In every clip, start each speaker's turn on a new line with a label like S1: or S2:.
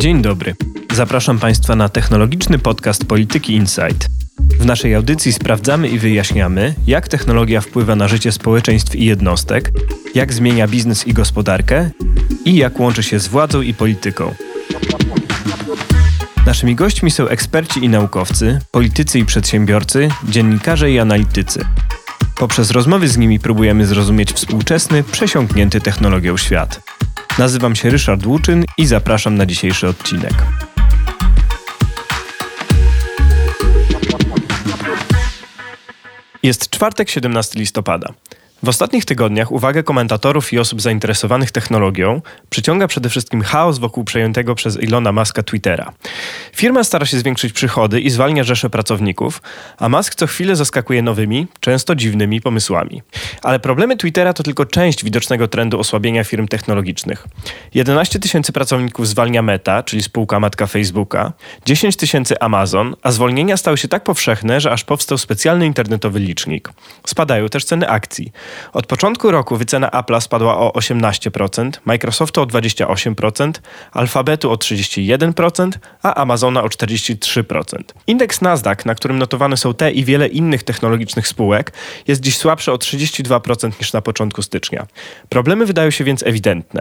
S1: Dzień dobry. Zapraszam Państwa na technologiczny podcast Polityki Insight. W naszej audycji sprawdzamy i wyjaśniamy, jak technologia wpływa na życie społeczeństw i jednostek, jak zmienia biznes i gospodarkę i jak łączy się z władzą i polityką. Naszymi gośćmi są eksperci i naukowcy, politycy i przedsiębiorcy, dziennikarze i analitycy. Poprzez rozmowy z nimi próbujemy zrozumieć współczesny, przesiąknięty technologią świat. Nazywam się Ryszard Łuczyn i zapraszam na dzisiejszy odcinek. Jest czwartek, 17 listopada. W ostatnich tygodniach uwagę komentatorów i osób zainteresowanych technologią przyciąga przede wszystkim chaos wokół przejętego przez Ilona Muska Twittera. Firma stara się zwiększyć przychody i zwalnia rzesze pracowników, a Musk co chwilę zaskakuje nowymi, często dziwnymi pomysłami. Ale problemy Twittera to tylko część widocznego trendu osłabienia firm technologicznych. 11 tysięcy pracowników zwalnia Meta, czyli spółka matka Facebooka, 10 tysięcy Amazon, a zwolnienia stały się tak powszechne, że aż powstał specjalny internetowy licznik. Spadają też ceny akcji. Od początku roku wycena Apple'a spadła o 18%, Microsoftu o 28%, Alphabetu o 31%, a Amazona o 43%. Indeks Nasdaq, na którym notowane są te i wiele innych technologicznych spółek, jest dziś słabszy o 32% niż na początku stycznia. Problemy wydają się więc ewidentne.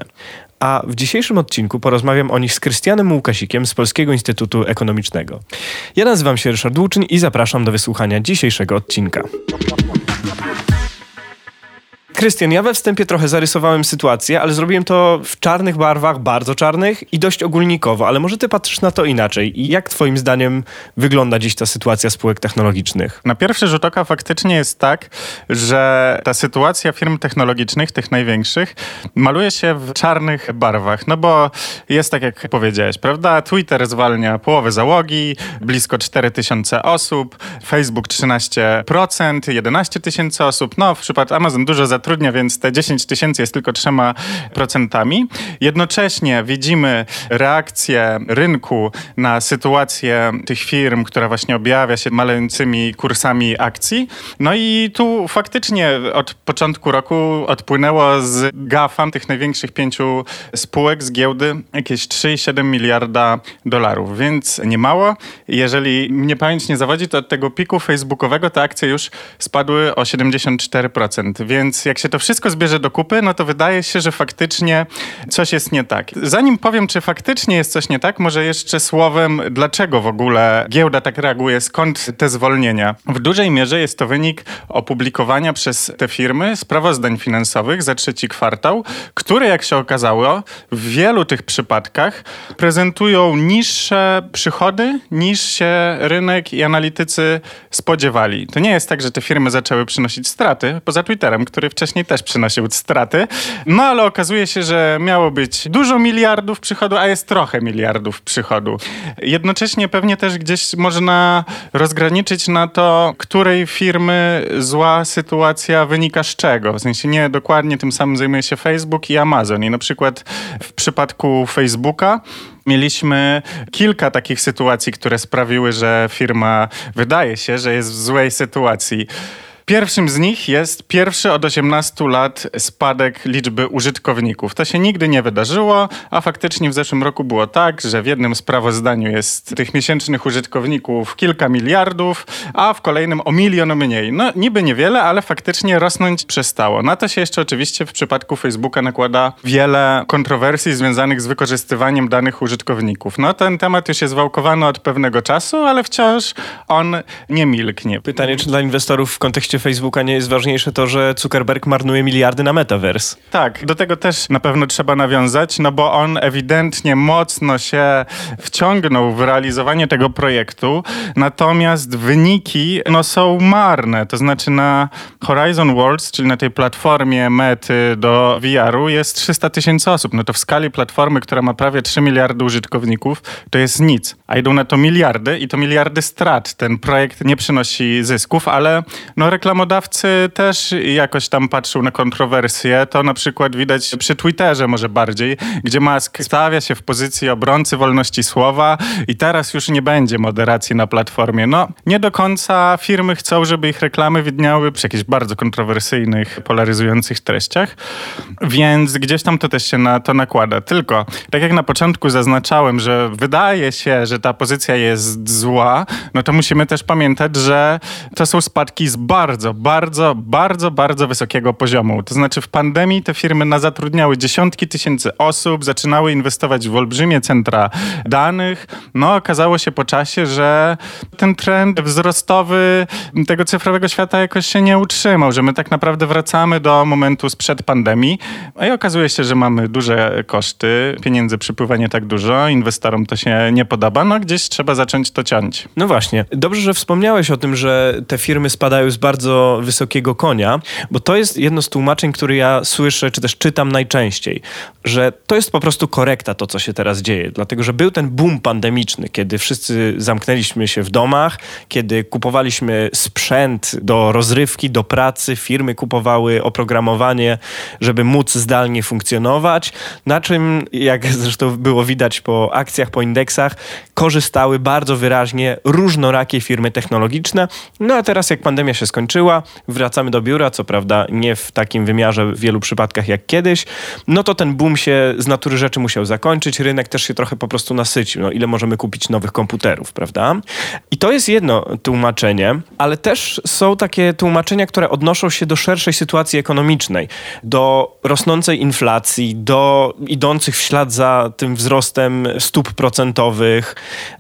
S1: A w dzisiejszym odcinku porozmawiam o nich z Krystianem Łukasikiem z Polskiego Instytutu Ekonomicznego. Ja nazywam się Ryszard Łuczyn i zapraszam do wysłuchania dzisiejszego odcinka. Krystian, ja we wstępie trochę zarysowałem sytuację, ale zrobiłem to w czarnych barwach, bardzo czarnych i dość ogólnikowo, ale może ty patrzysz na to inaczej. I jak twoim zdaniem wygląda dziś ta sytuacja spółek technologicznych?
S2: Na pierwszy rzut oka faktycznie jest tak, że ta sytuacja firm technologicznych, tych największych, maluje się w czarnych barwach, no bo jest tak jak powiedziałeś, prawda? Twitter zwalnia połowę załogi, blisko 4000 osób, Facebook 13%, 11 tysięcy osób, no w przypadku Amazon dużo za zatrudnia, więc te 10 tysięcy jest tylko 3%. Jednocześnie widzimy reakcję rynku na sytuację tych firm, która właśnie objawia się malejącymi kursami akcji. No i tu faktycznie od początku roku odpłynęło z GAFAM, tych największych pięciu spółek z giełdy, jakieś 3,7 miliarda dolarów, więc nie mało. Jeżeli mnie pamięć nie zawodzi, to od tego piku facebookowego te akcje już spadły o 74%, więc jak jak się to wszystko zbierze do kupy, no to wydaje się, że faktycznie coś jest nie tak. Zanim powiem, czy faktycznie jest coś nie tak, może jeszcze słowem, dlaczego w ogóle giełda tak reaguje, skąd te zwolnienia. W dużej mierze jest to wynik opublikowania przez te firmy sprawozdań finansowych za trzeci kwartał, które, jak się okazało, w wielu tych przypadkach prezentują niższe przychody niż się rynek i analitycy spodziewali. To nie jest tak, że te firmy zaczęły przynosić straty, poza Twitterem, który wcześniej wcześniej też przynosił straty. No ale okazuje się, że miało być dużo miliardów przychodu, a jest trochę miliardów przychodu. Jednocześnie pewnie też gdzieś można rozgraniczyć na to, której firmy zła sytuacja wynika z czego. W sensie nie dokładnie tym samym zajmuje się Facebook i Amazon. I na przykład w przypadku Facebooka mieliśmy kilka takich sytuacji, które sprawiły, że firma wydaje się, że jest w złej sytuacji. Pierwszym z nich jest pierwszy od 18 lat spadek liczby użytkowników. To się nigdy nie wydarzyło, a faktycznie w zeszłym roku było tak, że w jednym sprawozdaniu jest tych miesięcznych użytkowników kilka miliardów, a w kolejnym o milion mniej. No niby niewiele, ale faktycznie rosnąć przestało. Na to się jeszcze oczywiście w przypadku Facebooka nakłada wiele kontrowersji związanych z wykorzystywaniem danych użytkowników. No ten temat już jest wałkowany od pewnego czasu, ale wciąż on nie milknie.
S1: Pytanie, czy dla inwestorów w kontekście Facebooka nie jest ważniejsze to, że Zuckerberg marnuje miliardy na metaverse.
S2: Tak, do tego też na pewno trzeba nawiązać, no bo on ewidentnie mocno się wciągnął w realizowanie tego projektu, natomiast wyniki no, są marne. To znaczy na Horizon Worlds, czyli na tej platformie mety do VR-u jest 300 tysięcy osób. No to w skali platformy, która ma prawie 3 miliardy użytkowników, to jest nic. A idą na to miliardy i to miliardy strat. Ten projekt nie przynosi zysków, ale no, reklamy reklamodawcy też jakoś tam patrzą na kontrowersje. To na przykład widać przy Twitterze może bardziej, gdzie Musk stawia się w pozycji obrońcy wolności słowa i teraz już nie będzie moderacji na platformie. No, nie do końca firmy chcą, żeby ich reklamy widniały przy jakichś bardzo kontrowersyjnych, polaryzujących treściach, więc gdzieś tam to też się na to nakłada. Tylko, tak jak na początku zaznaczałem, że wydaje się, że ta pozycja jest zła, no to musimy też pamiętać, że to są spadki z bardzo, bardzo, bardzo, bardzo wysokiego poziomu. To znaczy w pandemii te firmy zatrudniały dziesiątki tysięcy osób, zaczynały inwestować w olbrzymie centra danych. No okazało się po czasie, że ten trend wzrostowy tego cyfrowego świata jakoś się nie utrzymał, że my tak naprawdę wracamy do momentu sprzed pandemii. No I okazuje się, że mamy duże koszty, pieniędzy przypływa nie tak dużo, inwestorom to się nie podoba, no gdzieś trzeba zacząć to ciąć.
S1: No właśnie. Dobrze, że wspomniałeś o tym, że te firmy spadają z bardzo wysokiego konia, bo to jest jedno z tłumaczeń, które ja słyszę, czy też czytam najczęściej, że to jest po prostu korekta to, co się teraz dzieje, dlatego, że był ten boom pandemiczny, kiedy wszyscy zamknęliśmy się w domach, kiedy kupowaliśmy sprzęt do rozrywki, do pracy, firmy kupowały oprogramowanie, żeby móc zdalnie funkcjonować, na czym, jak zresztą było widać po akcjach, po indeksach, korzystały bardzo wyraźnie różnorakie firmy technologiczne. No a teraz, jak pandemia się skończyła, wracamy do biura, co prawda nie w takim wymiarze w wielu przypadkach jak kiedyś, no to ten boom się z natury rzeczy musiał zakończyć, rynek też się trochę po prostu nasycił. No, ile możemy kupić nowych komputerów, prawda? I to jest jedno tłumaczenie, ale też są takie tłumaczenia, które odnoszą się do szerszej sytuacji ekonomicznej, do rosnącej inflacji, do idących w ślad za tym wzrostem stóp procentowych.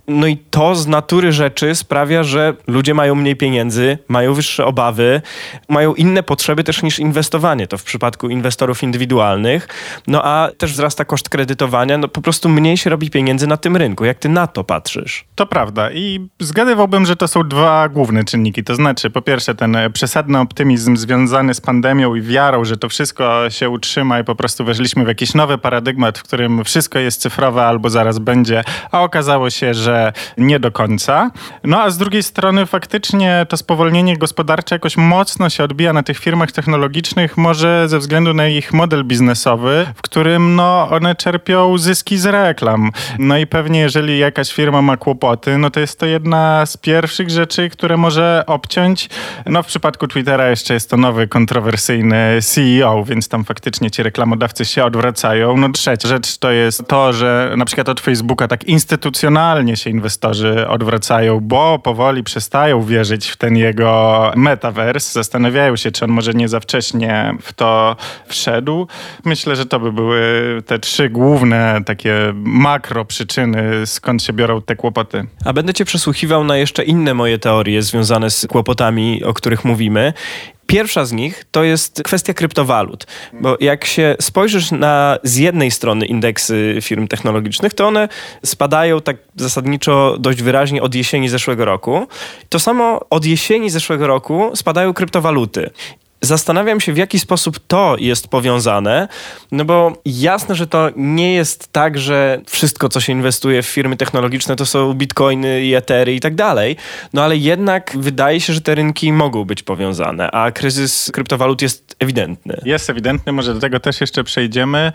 S1: No i to z natury rzeczy sprawia, że ludzie mają mniej pieniędzy, mają wyższe obawy, mają inne potrzeby też niż inwestowanie. To w przypadku inwestorów indywidualnych. No a też wzrasta koszt kredytowania, no po prostu mniej się robi pieniędzy na tym rynku. Jak ty na to patrzysz?
S2: To prawda i zgadywałbym, że to są dwa główne czynniki. To znaczy, po pierwsze, ten przesadny optymizm związany z pandemią i wiarą, że to wszystko się utrzyma i po prostu weszliśmy w jakiś nowy paradygmat, w którym wszystko jest cyfrowe albo zaraz będzie, a okazało się, że nie do końca. No a z drugiej strony faktycznie to spowolnienie gospodarcze jakoś mocno się odbija na tych firmach technologicznych, może ze względu na ich model biznesowy, w którym no, one czerpią zyski z reklam. No i pewnie jeżeli jakaś firma ma kłopoty, no to jest to jedna z pierwszych rzeczy, które może obciąć. No w przypadku Twittera jeszcze jest to nowy, kontrowersyjny CEO, więc tam faktycznie ci reklamodawcy się odwracają. No trzecia rzecz to jest to, że na przykład od Facebooka tak instytucjonalnie się inwestorzy odwracają, bo powoli przestają wierzyć w ten jego metaverse. Zastanawiają się, czy on może nie za wcześnie w to wszedł. Myślę, że to by były te trzy główne takie makro przyczyny, skąd się biorą te kłopoty.
S1: A będę cię przesłuchiwał na jeszcze inne moje teorie związane z kłopotami, o których mówimy. Pierwsza z nich to jest kwestia kryptowalut, bo jak się spojrzysz na z jednej strony indeksy firm technologicznych, to one spadają tak zasadniczo dość wyraźnie od jesieni zeszłego roku. To samo od jesieni zeszłego roku spadają kryptowaluty. Zastanawiam się, w jaki sposób to jest powiązane, no bo jasne, że to nie jest tak, że wszystko, co się inwestuje w firmy technologiczne, to są bitcoiny i etery i tak dalej, no ale jednak wydaje się, że te rynki mogą być powiązane, a kryzys kryptowalut jest ewidentny.
S2: Jest ewidentny, może do tego też jeszcze przejdziemy.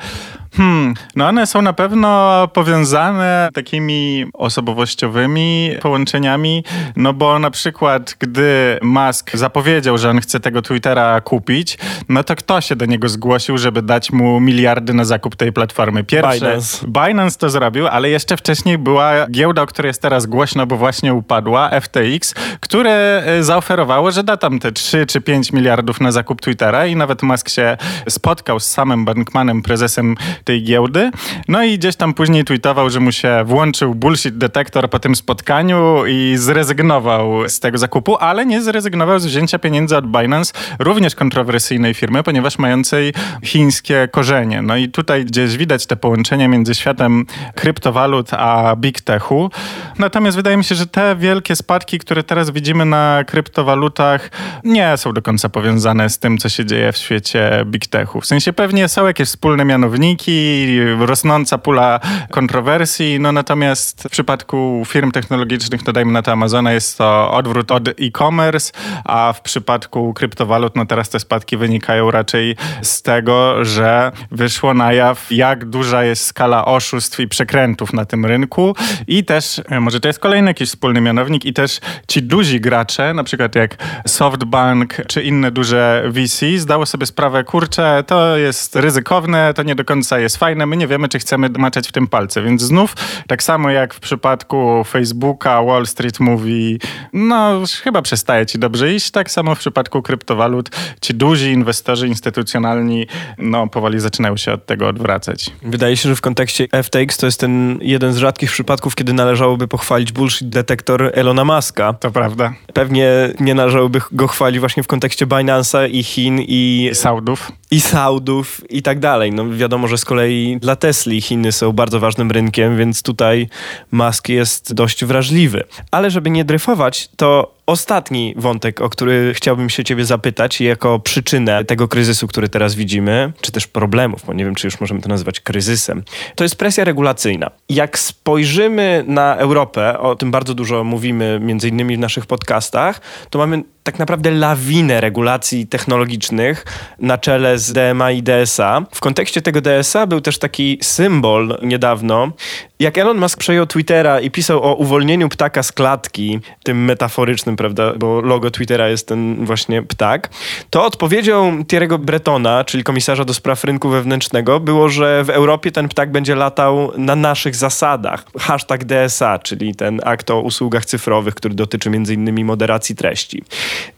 S2: Hmm, no one są na pewno powiązane takimi osobowościowymi połączeniami, no bo na przykład, gdy Musk zapowiedział, że on chce tego Twittera kupić, no to kto się do niego zgłosił, żeby dać mu miliardy na zakup tej platformy?
S1: Pierwsze, Binance.
S2: Binance to zrobił, ale jeszcze wcześniej była giełda, o której jest teraz głośno, bo właśnie upadła, FTX, które e, zaoferowało, że da tam te 3 czy 5 miliardów na zakup Twittera i nawet Musk się spotkał z samym Bankmanem, prezesem tej giełdy. No i gdzieś tam później tweetował, że mu się włączył bullshit detektor po tym spotkaniu i zrezygnował z tego zakupu, ale nie zrezygnował z wzięcia pieniędzy od Binance, również kontrowersyjnej firmy, ponieważ mającej chińskie korzenie. No i tutaj gdzieś widać te połączenia między światem kryptowalut a big techu. Natomiast wydaje mi się, że te wielkie spadki, które teraz widzimy na kryptowalutach, nie są do końca powiązane z tym, co się dzieje w świecie big techu. W sensie pewnie są jakieś wspólne mianowniki, rosnąca pula kontrowersji, no natomiast w przypadku firm technologicznych, no dajmy na to Amazona, jest to odwrót od e-commerce, a w przypadku kryptowalut, no teraz te spadki wynikają raczej z tego, że wyszło na jaw, jak duża jest skala oszustw i przekrętów na tym rynku. I też, e, może to jest kolejny jakiś wspólny mianownik i też ci duzi gracze, na przykład jak SoftBank czy inne duże VC, zdało sobie sprawę, kurczę, to jest ryzykowne, to nie do końca jest fajne, my nie wiemy, czy chcemy maczać w tym palce, więc znów, tak samo jak w przypadku Facebooka, Wall Street mówi, no chyba przestaje ci dobrze iść, tak samo w przypadku kryptowalut ci duzi inwestorzy instytucjonalni, no powoli zaczynają się od tego odwracać.
S1: Wydaje się, że w kontekście FTX to jest ten jeden z rzadkich przypadków, kiedy należałoby pochwalić bullshit detektor Elona Muska.
S2: To prawda.
S1: Pewnie nie należałoby go chwalić właśnie w kontekście Binance'a i Chin i...
S2: Saudów.
S1: I Saudów i tak dalej. No wiadomo, że z kolei dla Tesli Chiny są bardzo ważnym rynkiem, więc tutaj Musk jest dość wrażliwy. Ale żeby nie dryfować, to ostatni wątek, o który chciałbym się ciebie zapytać jako przyczynę tego kryzysu, który teraz widzimy, czy też problemów, bo nie wiem, czy już możemy to nazywać kryzysem, to jest presja regulacyjna. Jak spojrzymy na Europę, o tym bardzo dużo mówimy między innymi w naszych podcastach, to mamy tak naprawdę lawinę regulacji technologicznych na czele z DMA i DSA. W kontekście tego DSA był też taki symbol niedawno, jak Elon Musk przejął Twittera i pisał o uwolnieniu ptaka z klatki, tym metaforycznym, prawda, bo logo Twittera jest ten właśnie ptak, to odpowiedzią Thierry'ego Bretona, czyli komisarza do spraw rynku wewnętrznego, było, że w Europie ten ptak będzie latał na naszych zasadach. Hashtag DSA, czyli ten akt o usługach cyfrowych, który dotyczy innymi moderacji treści.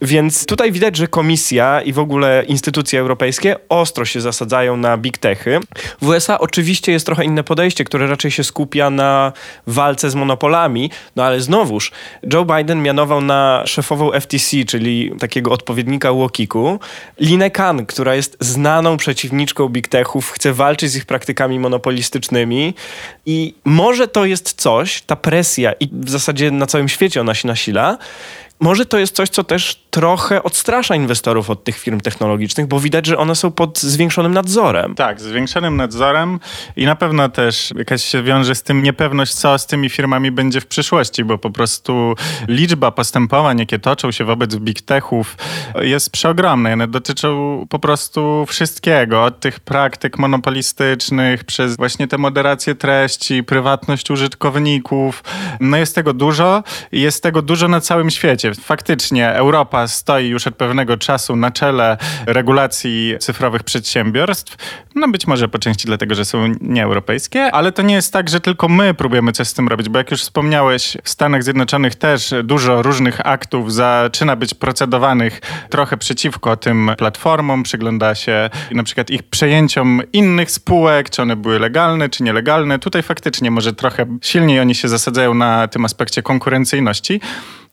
S1: Więc tutaj widać, że komisja i w ogóle instytucje europejskie ostro się zasadzają na big techy. W USA oczywiście jest trochę inne podejście, które raczej się skupia na walce z monopolami, no ale znowuż Joe Biden mianował na szefową FTC, czyli takiego odpowiednika Łokiku, Linę Khan, która jest znaną przeciwniczką big techów, chce walczyć z ich praktykami monopolistycznymi. I może to jest coś, ta presja i w zasadzie na całym świecie ona się nasila, może to jest coś, co też trochę odstrasza inwestorów od tych firm technologicznych, bo widać, że one są pod zwiększonym nadzorem.
S2: Tak, zwiększonym nadzorem i na pewno też jakaś się wiąże z tym niepewność, co z tymi firmami będzie w przyszłości, bo po prostu liczba postępowań, jakie toczą się wobec big techów jest przeogromna. One dotyczą po prostu wszystkiego, od tych praktyk monopolistycznych, przez właśnie te moderacje treści, prywatność użytkowników. No jest tego dużo i jest tego dużo na całym świecie faktycznie Europa stoi już od pewnego czasu na czele regulacji cyfrowych przedsiębiorstw. No być może po części dlatego, że są nieeuropejskie, ale to nie jest tak, że tylko my próbujemy coś z tym robić, bo jak już wspomniałeś, w Stanach Zjednoczonych też dużo różnych aktów zaczyna być procedowanych trochę przeciwko tym platformom. Przygląda się na przykład ich przejęciom innych spółek, czy one były legalne, czy nielegalne. Tutaj faktycznie może trochę silniej oni się zasadzają na tym aspekcie konkurencyjności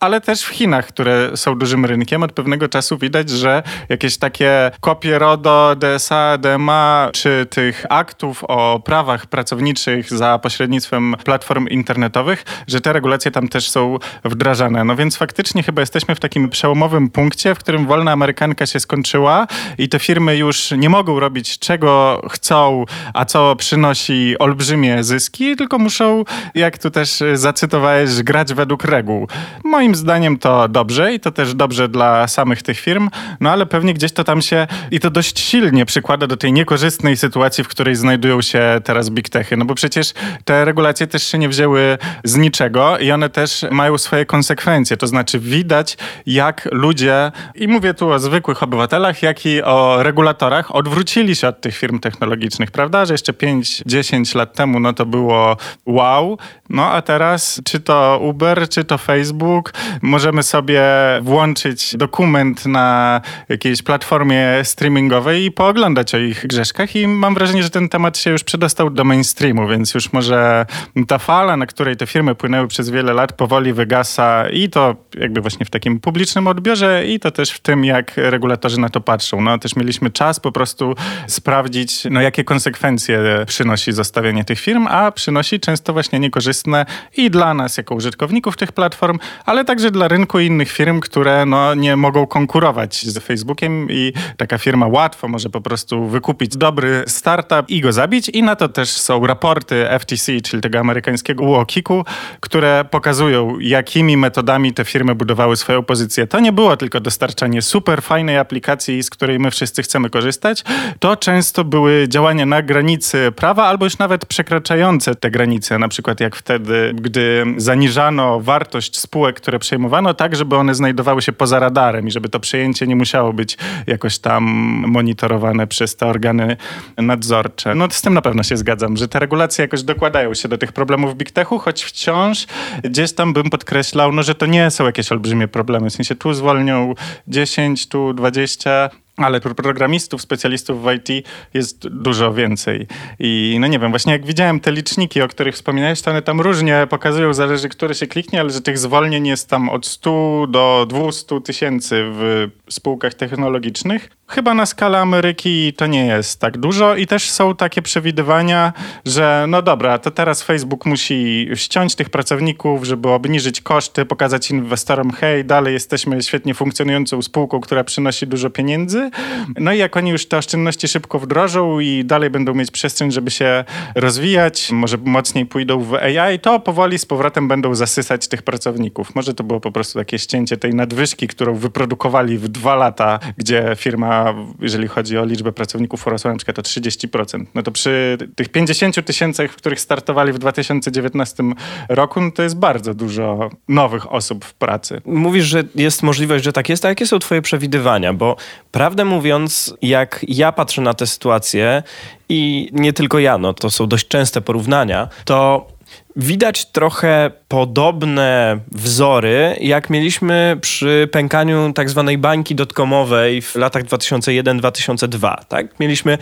S2: ale też w Chinach, które są dużym rynkiem, od pewnego czasu widać, że jakieś takie kopie RODO, DSA, DMA, czy tych aktów o prawach pracowniczych za pośrednictwem platform internetowych, że te regulacje tam też są wdrażane. No więc faktycznie chyba jesteśmy w takim przełomowym punkcie, w którym wolna amerykanka się skończyła i te firmy już nie mogą robić czego chcą, a co przynosi olbrzymie zyski, tylko muszą, jak tu też zacytowałeś, grać według reguł. Moim moim zdaniem to dobrze i to też dobrze dla samych tych firm, no ale pewnie gdzieś to tam się i to dość silnie przykłada do tej niekorzystnej sytuacji, w której znajdują się teraz big techy, no bo przecież te regulacje też się nie wzięły z niczego i one też mają swoje konsekwencje, to znaczy widać jak ludzie, i mówię tu o zwykłych obywatelach, jak i o regulatorach, odwrócili się od tych firm technologicznych, prawda, że jeszcze 5-10 lat temu no to było wow, no a teraz czy to Uber, czy to Facebook, możemy sobie włączyć dokument na jakiejś platformie streamingowej i pooglądać o ich grzeszkach i mam wrażenie, że ten temat się już przedostał do mainstreamu, więc już może ta fala, na której te firmy płynęły przez wiele lat, powoli wygasa i to jakby właśnie w takim publicznym odbiorze i to też w tym, jak regulatorzy na to patrzą. No też mieliśmy czas po prostu sprawdzić, no jakie konsekwencje przynosi zostawienie tych firm, a przynosi często właśnie niekorzystne i dla nas jako użytkowników tych platform, ale także dla rynku innych firm, które no, nie mogą konkurować z Facebookiem i taka firma łatwo może po prostu wykupić dobry startup i go zabić i na to też są raporty FTC, czyli tego amerykańskiego UOKiK-u, które pokazują, jakimi metodami te firmy budowały swoją pozycję. To nie było tylko dostarczanie super fajnej aplikacji, z której my wszyscy chcemy korzystać. To często były działania na granicy prawa albo już nawet przekraczające te granice. Na przykład jak wtedy, gdy zaniżano wartość spółek, które przejmowano, tak, żeby one znajdowały się poza radarem i żeby to przejęcie nie musiało być jakoś tam monitorowane przez te organy nadzorcze. No z tym na pewno się zgadzam, że te regulacje jakoś dokładają się do tych problemów Big Techu, choć wciąż gdzieś tam bym podkreślał, no, że to nie są jakieś olbrzymie problemy. W sensie tu zwolnią 10, tu 20, ale programistów, specjalistów w IT jest dużo więcej. I no nie wiem, właśnie jak widziałem te liczniki, o których wspominałeś, to one tam różnie pokazują, zależy, który się kliknie, ale że tych zwolnień jest tam od 100 do 200 tysięcy w spółkach technologicznych. Chyba na skalę Ameryki to nie jest tak dużo i też są takie przewidywania, że no dobra, to teraz Facebook musi ściąć tych pracowników, żeby obniżyć koszty, pokazać inwestorom, hej, dalej jesteśmy świetnie funkcjonującą spółką, która przynosi dużo pieniędzy. No i jak oni już te oszczędności szybko wdrożą i dalej będą mieć przestrzeń, żeby się rozwijać, może mocniej pójdą w AI, to powoli z powrotem będą zasysać tych pracowników. Może to było po prostu takie ścięcie tej nadwyżki, którą wyprodukowali w dwa lata, gdzie firma jeżeli chodzi o liczbę pracowników, urosła na przykład o 30%. No to przy tych 50 tysięcach, których startowali w 2019 roku, no to jest bardzo dużo nowych osób w pracy.
S1: Mówisz, że jest możliwość, że tak jest, a jakie są twoje przewidywania? Bo prawdę mówiąc, jak ja patrzę na tę sytuację i nie tylko ja, no to są dość częste porównania, to Widać trochę podobne wzory, jak mieliśmy przy pękaniu tak zwanej bańki dotkomowej w latach 2001-2002. Tak? Mieliśmy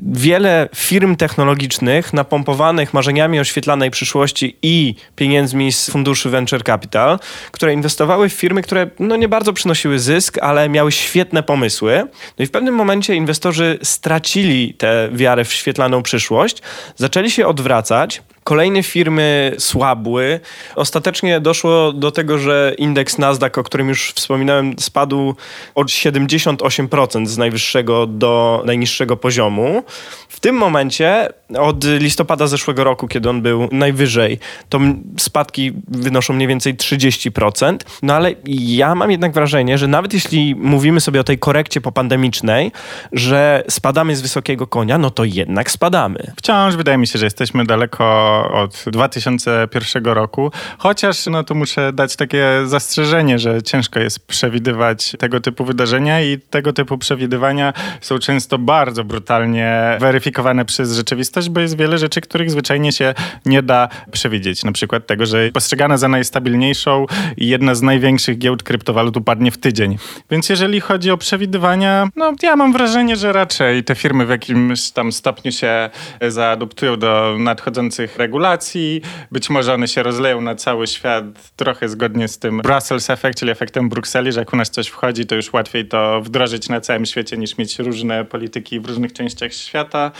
S1: wiele firm technologicznych napompowanych marzeniami oświetlanej przyszłości i pieniędzmi z funduszy Venture Capital, które inwestowały w firmy, które no, nie bardzo przynosiły zysk, ale miały świetne pomysły. No i w pewnym momencie inwestorzy stracili tę wiarę w świetlaną przyszłość, zaczęli się odwracać, Kolejne firmy słabły. Ostatecznie doszło do tego, że indeks Nasdaq, o którym już wspominałem, spadł od 78% z najwyższego do najniższego poziomu. W tym momencie, od listopada zeszłego roku, kiedy on był najwyżej, to spadki wynoszą mniej więcej 30%. No ale ja mam jednak wrażenie, że nawet jeśli mówimy sobie o tej korekcie popandemicznej, że spadamy z wysokiego konia, no to jednak spadamy.
S2: Wciąż wydaje mi się, że jesteśmy daleko od 2001 roku, chociaż no tu muszę dać takie zastrzeżenie, że ciężko jest przewidywać tego typu wydarzenia i tego typu przewidywania są często bardzo brutalnie weryfikowane przez rzeczywistość, bo jest wiele rzeczy, których zwyczajnie się nie da przewidzieć. Na przykład tego, że postrzegana za najstabilniejszą i jedna z największych giełd kryptowalut upadnie w tydzień. Więc jeżeli chodzi o przewidywania, no ja mam wrażenie, że raczej te firmy w jakimś tam stopniu się zaadoptują do nadchodzących regulacji. Być może one się rozleją na cały świat trochę zgodnie z tym Brussels Effect, czyli efektem Brukseli, że jak u nas coś wchodzi, to już łatwiej to wdrożyć na całym świecie niż mieć różne polityki w różnych częściach świata.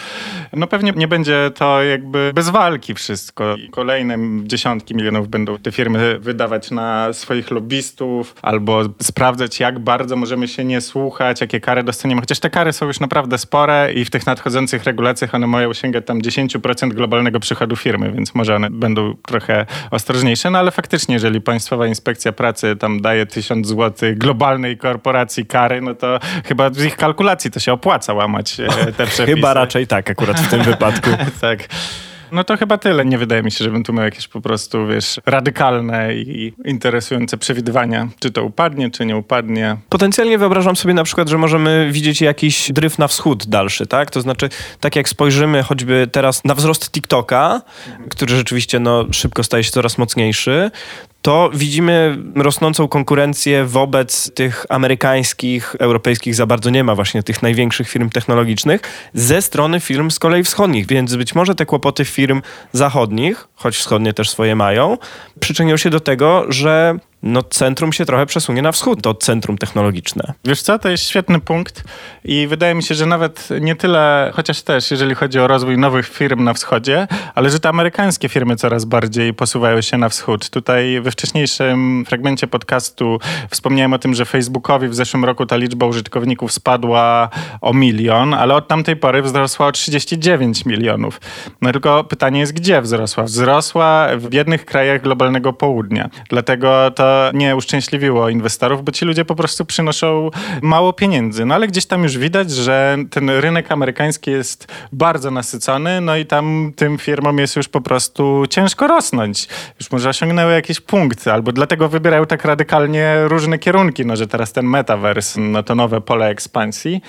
S2: No pewnie nie będzie to jakby bez walki wszystko. Kolejne dziesiątki milionów będą te firmy wydawać na swoich lobbystów albo sprawdzać, jak bardzo możemy się nie słuchać, jakie kary dostaniemy. Chociaż te kary są już naprawdę spore i w tych nadchodzących regulacjach one mają sięgać tam 10% globalnego przychodu firmy więc może one będą trochę ostrożniejsze, no ale faktycznie, jeżeli Państwowa Inspekcja Pracy tam daje tysiąc złotych globalnej korporacji kary, no to chyba z ich kalkulacji to się opłaca łamać e, te przepisy.
S1: chyba raczej tak akurat w tym wypadku.
S2: tak. No to chyba tyle. Nie wydaje mi się, żebym tu miał jakieś po prostu, wiesz, radykalne i interesujące przewidywania, czy to upadnie, czy nie upadnie.
S1: Potencjalnie wyobrażam sobie na przykład, że możemy widzieć jakiś dryf na wschód dalszy, tak? To znaczy, tak jak spojrzymy choćby teraz na wzrost TikToka, który rzeczywiście no, szybko staje się coraz mocniejszy, to widzimy rosnącą konkurencję wobec tych amerykańskich, europejskich za bardzo nie ma właśnie tych największych firm technologicznych ze strony firm z kolei wschodnich, więc być może te kłopoty firm zachodnich, choć wschodnie też swoje mają, przyczynią się do tego, że no centrum się trochę przesunie na wschód, to centrum technologiczne.
S2: Wiesz co, to jest świetny punkt i wydaje mi się, że nawet nie tyle, chociaż też jeżeli chodzi o rozwój nowych firm na wschodzie, ale że te amerykańskie firmy coraz bardziej posuwają się na wschód. Tutaj we wcześniejszym fragmencie podcastu wspomniałem o tym, że Facebookowi w zeszłym roku ta liczba użytkowników spadła o milion, ale od tamtej pory wzrosła o 39 milionów. No tylko pytanie jest, gdzie wzrosła? Wzrosła w biednych krajach globalnego południa. Dlatego to nie uszczęśliwiło inwestorów, bo ci ludzie po prostu przynoszą mało pieniędzy. No ale gdzieś tam już widać, że ten rynek amerykański jest bardzo nasycony, no i tam tym firmom jest już po prostu ciężko rosnąć. Już może osiągnęły jakiś punkt, albo dlatego wybierają tak radykalnie różne kierunki, no że teraz ten metaverse, no to nowe pole ekspansji.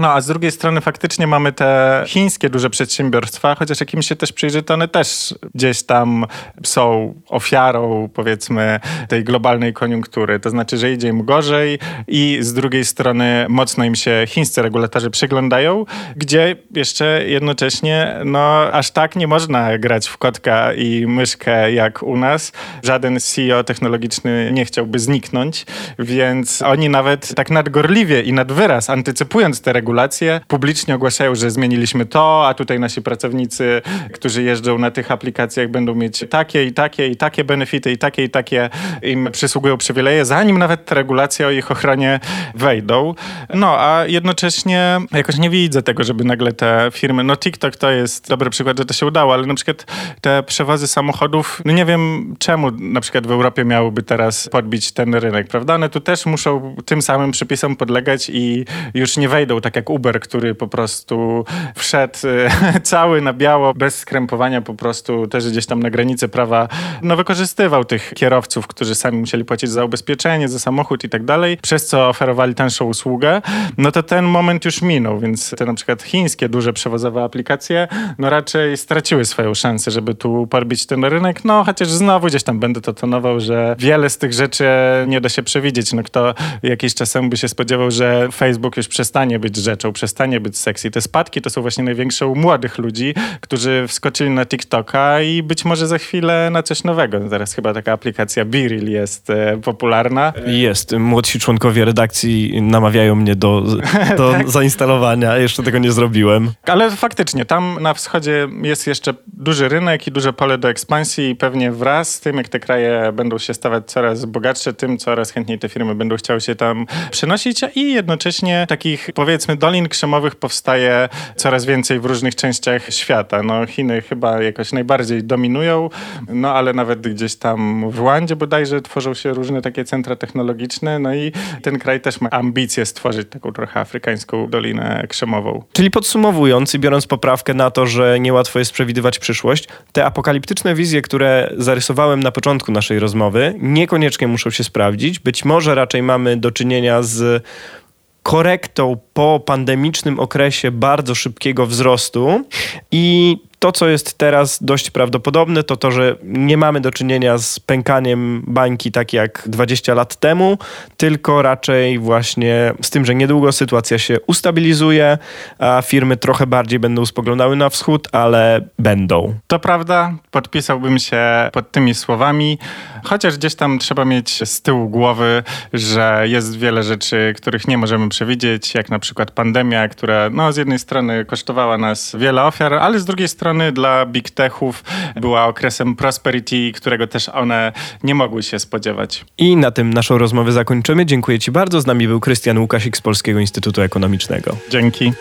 S2: No a z drugiej strony faktycznie mamy te chińskie duże przedsiębiorstwa, chociaż jak im się też przyjrzy, to one też gdzieś tam są ofiarą powiedzmy tej globalnej koniunktury. To znaczy, że idzie im gorzej i z drugiej strony mocno im się chińscy regulatorzy przyglądają, gdzie jeszcze jednocześnie no aż tak nie można grać w kotka i myszkę jak u nas. Żaden CEO technologiczny nie chciałby zniknąć, więc oni nawet tak nadgorliwie i nad wyraz antycypując te regulacje, publicznie ogłaszają, że zmieniliśmy to, a tutaj nasi pracownicy, którzy jeżdżą na tych aplikacjach będą mieć takie i takie i takie benefity i takie i takie im przysługują przywileje, zanim nawet te regulacje o ich ochronie wejdą. No, a jednocześnie jakoś nie widzę tego, żeby nagle te firmy, no TikTok to jest dobry przykład, że to się udało, ale na przykład te przewozy samochodów, no nie wiem czemu na przykład w Europie miałoby teraz podbić ten rynek, prawda? One tu też muszą tym samym przepisom podlegać i już nie wejdą tak tak jak Uber, który po prostu wszedł e, cały na biało, bez skrępowania po prostu też gdzieś tam na granicy prawa, no wykorzystywał tych kierowców, którzy sami musieli płacić za ubezpieczenie, za samochód i tak dalej, przez co oferowali tańszą usługę, no to ten moment już minął, więc te na przykład chińskie duże przewozowe aplikacje, no raczej straciły swoją szansę, żeby tu podbić ten rynek, no chociaż znowu gdzieś tam będę to tonował, że wiele z tych rzeczy nie da się przewidzieć, no kto jakiś czas temu by się spodziewał, że Facebook już przestanie być rzeczą, przestanie być sexy. Te spadki to są właśnie największe u młodych ludzi, którzy wskoczyli na TikToka i być może za chwilę na coś nowego. Teraz chyba taka aplikacja Biril jest e, popularna.
S1: Jest. Młodsi członkowie redakcji namawiają mnie do, do tak. zainstalowania. Jeszcze tego nie zrobiłem.
S2: Ale faktycznie, tam na wschodzie jest jeszcze duży rynek i duże pole do ekspansji i pewnie wraz z tym, jak te kraje będą się stawać coraz bogatsze, tym coraz chętniej te firmy będą chciały się tam przenosić i jednocześnie takich powiedzmy powiedzmy dolin krzemowych powstaje coraz więcej w różnych częściach świata. No, Chiny chyba jakoś najbardziej dominują, no ale nawet gdzieś tam w Rwandzie bodajże tworzą się różne takie centra technologiczne, no i ten kraj też ma ambicje stworzyć taką trochę afrykańską dolinę krzemową.
S1: Czyli podsumowując i biorąc poprawkę na to, że niełatwo jest przewidywać przyszłość, te apokaliptyczne wizje, które zarysowałem na początku naszej rozmowy, niekoniecznie muszą się sprawdzić. Być może raczej mamy do czynienia z korektą po pandemicznym okresie bardzo szybkiego wzrostu i to, co jest teraz dość prawdopodobne, to to, że nie mamy do czynienia z pękaniem bańki tak jak 20 lat temu, tylko raczej właśnie z tym, że niedługo sytuacja się ustabilizuje, a firmy trochę bardziej będą spoglądały na wschód, ale będą.
S2: To prawda, podpisałbym się pod tymi słowami, chociaż gdzieś tam trzeba mieć z tyłu głowy, że jest wiele rzeczy, których nie możemy przewidzieć, jak na przykład pandemia, która no, z jednej strony kosztowała nas wiele ofiar, ale z drugiej strony strony dla big techów była okresem prosperity, którego też one nie mogły się spodziewać.
S1: I na tym naszą rozmowę zakończymy. Dziękuję Ci bardzo. Z nami był Krystian Łukasik z Polskiego Instytutu Ekonomicznego.
S2: Dzięki.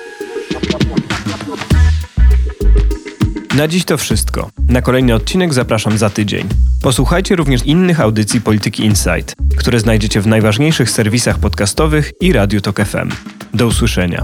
S1: Na dziś to wszystko. Na kolejny odcinek zapraszam za tydzień. Posłuchajcie również innych audycji Polityki Insight, które znajdziecie w najważniejszych serwisach podcastowych i Radiu Tok FM. Do usłyszenia.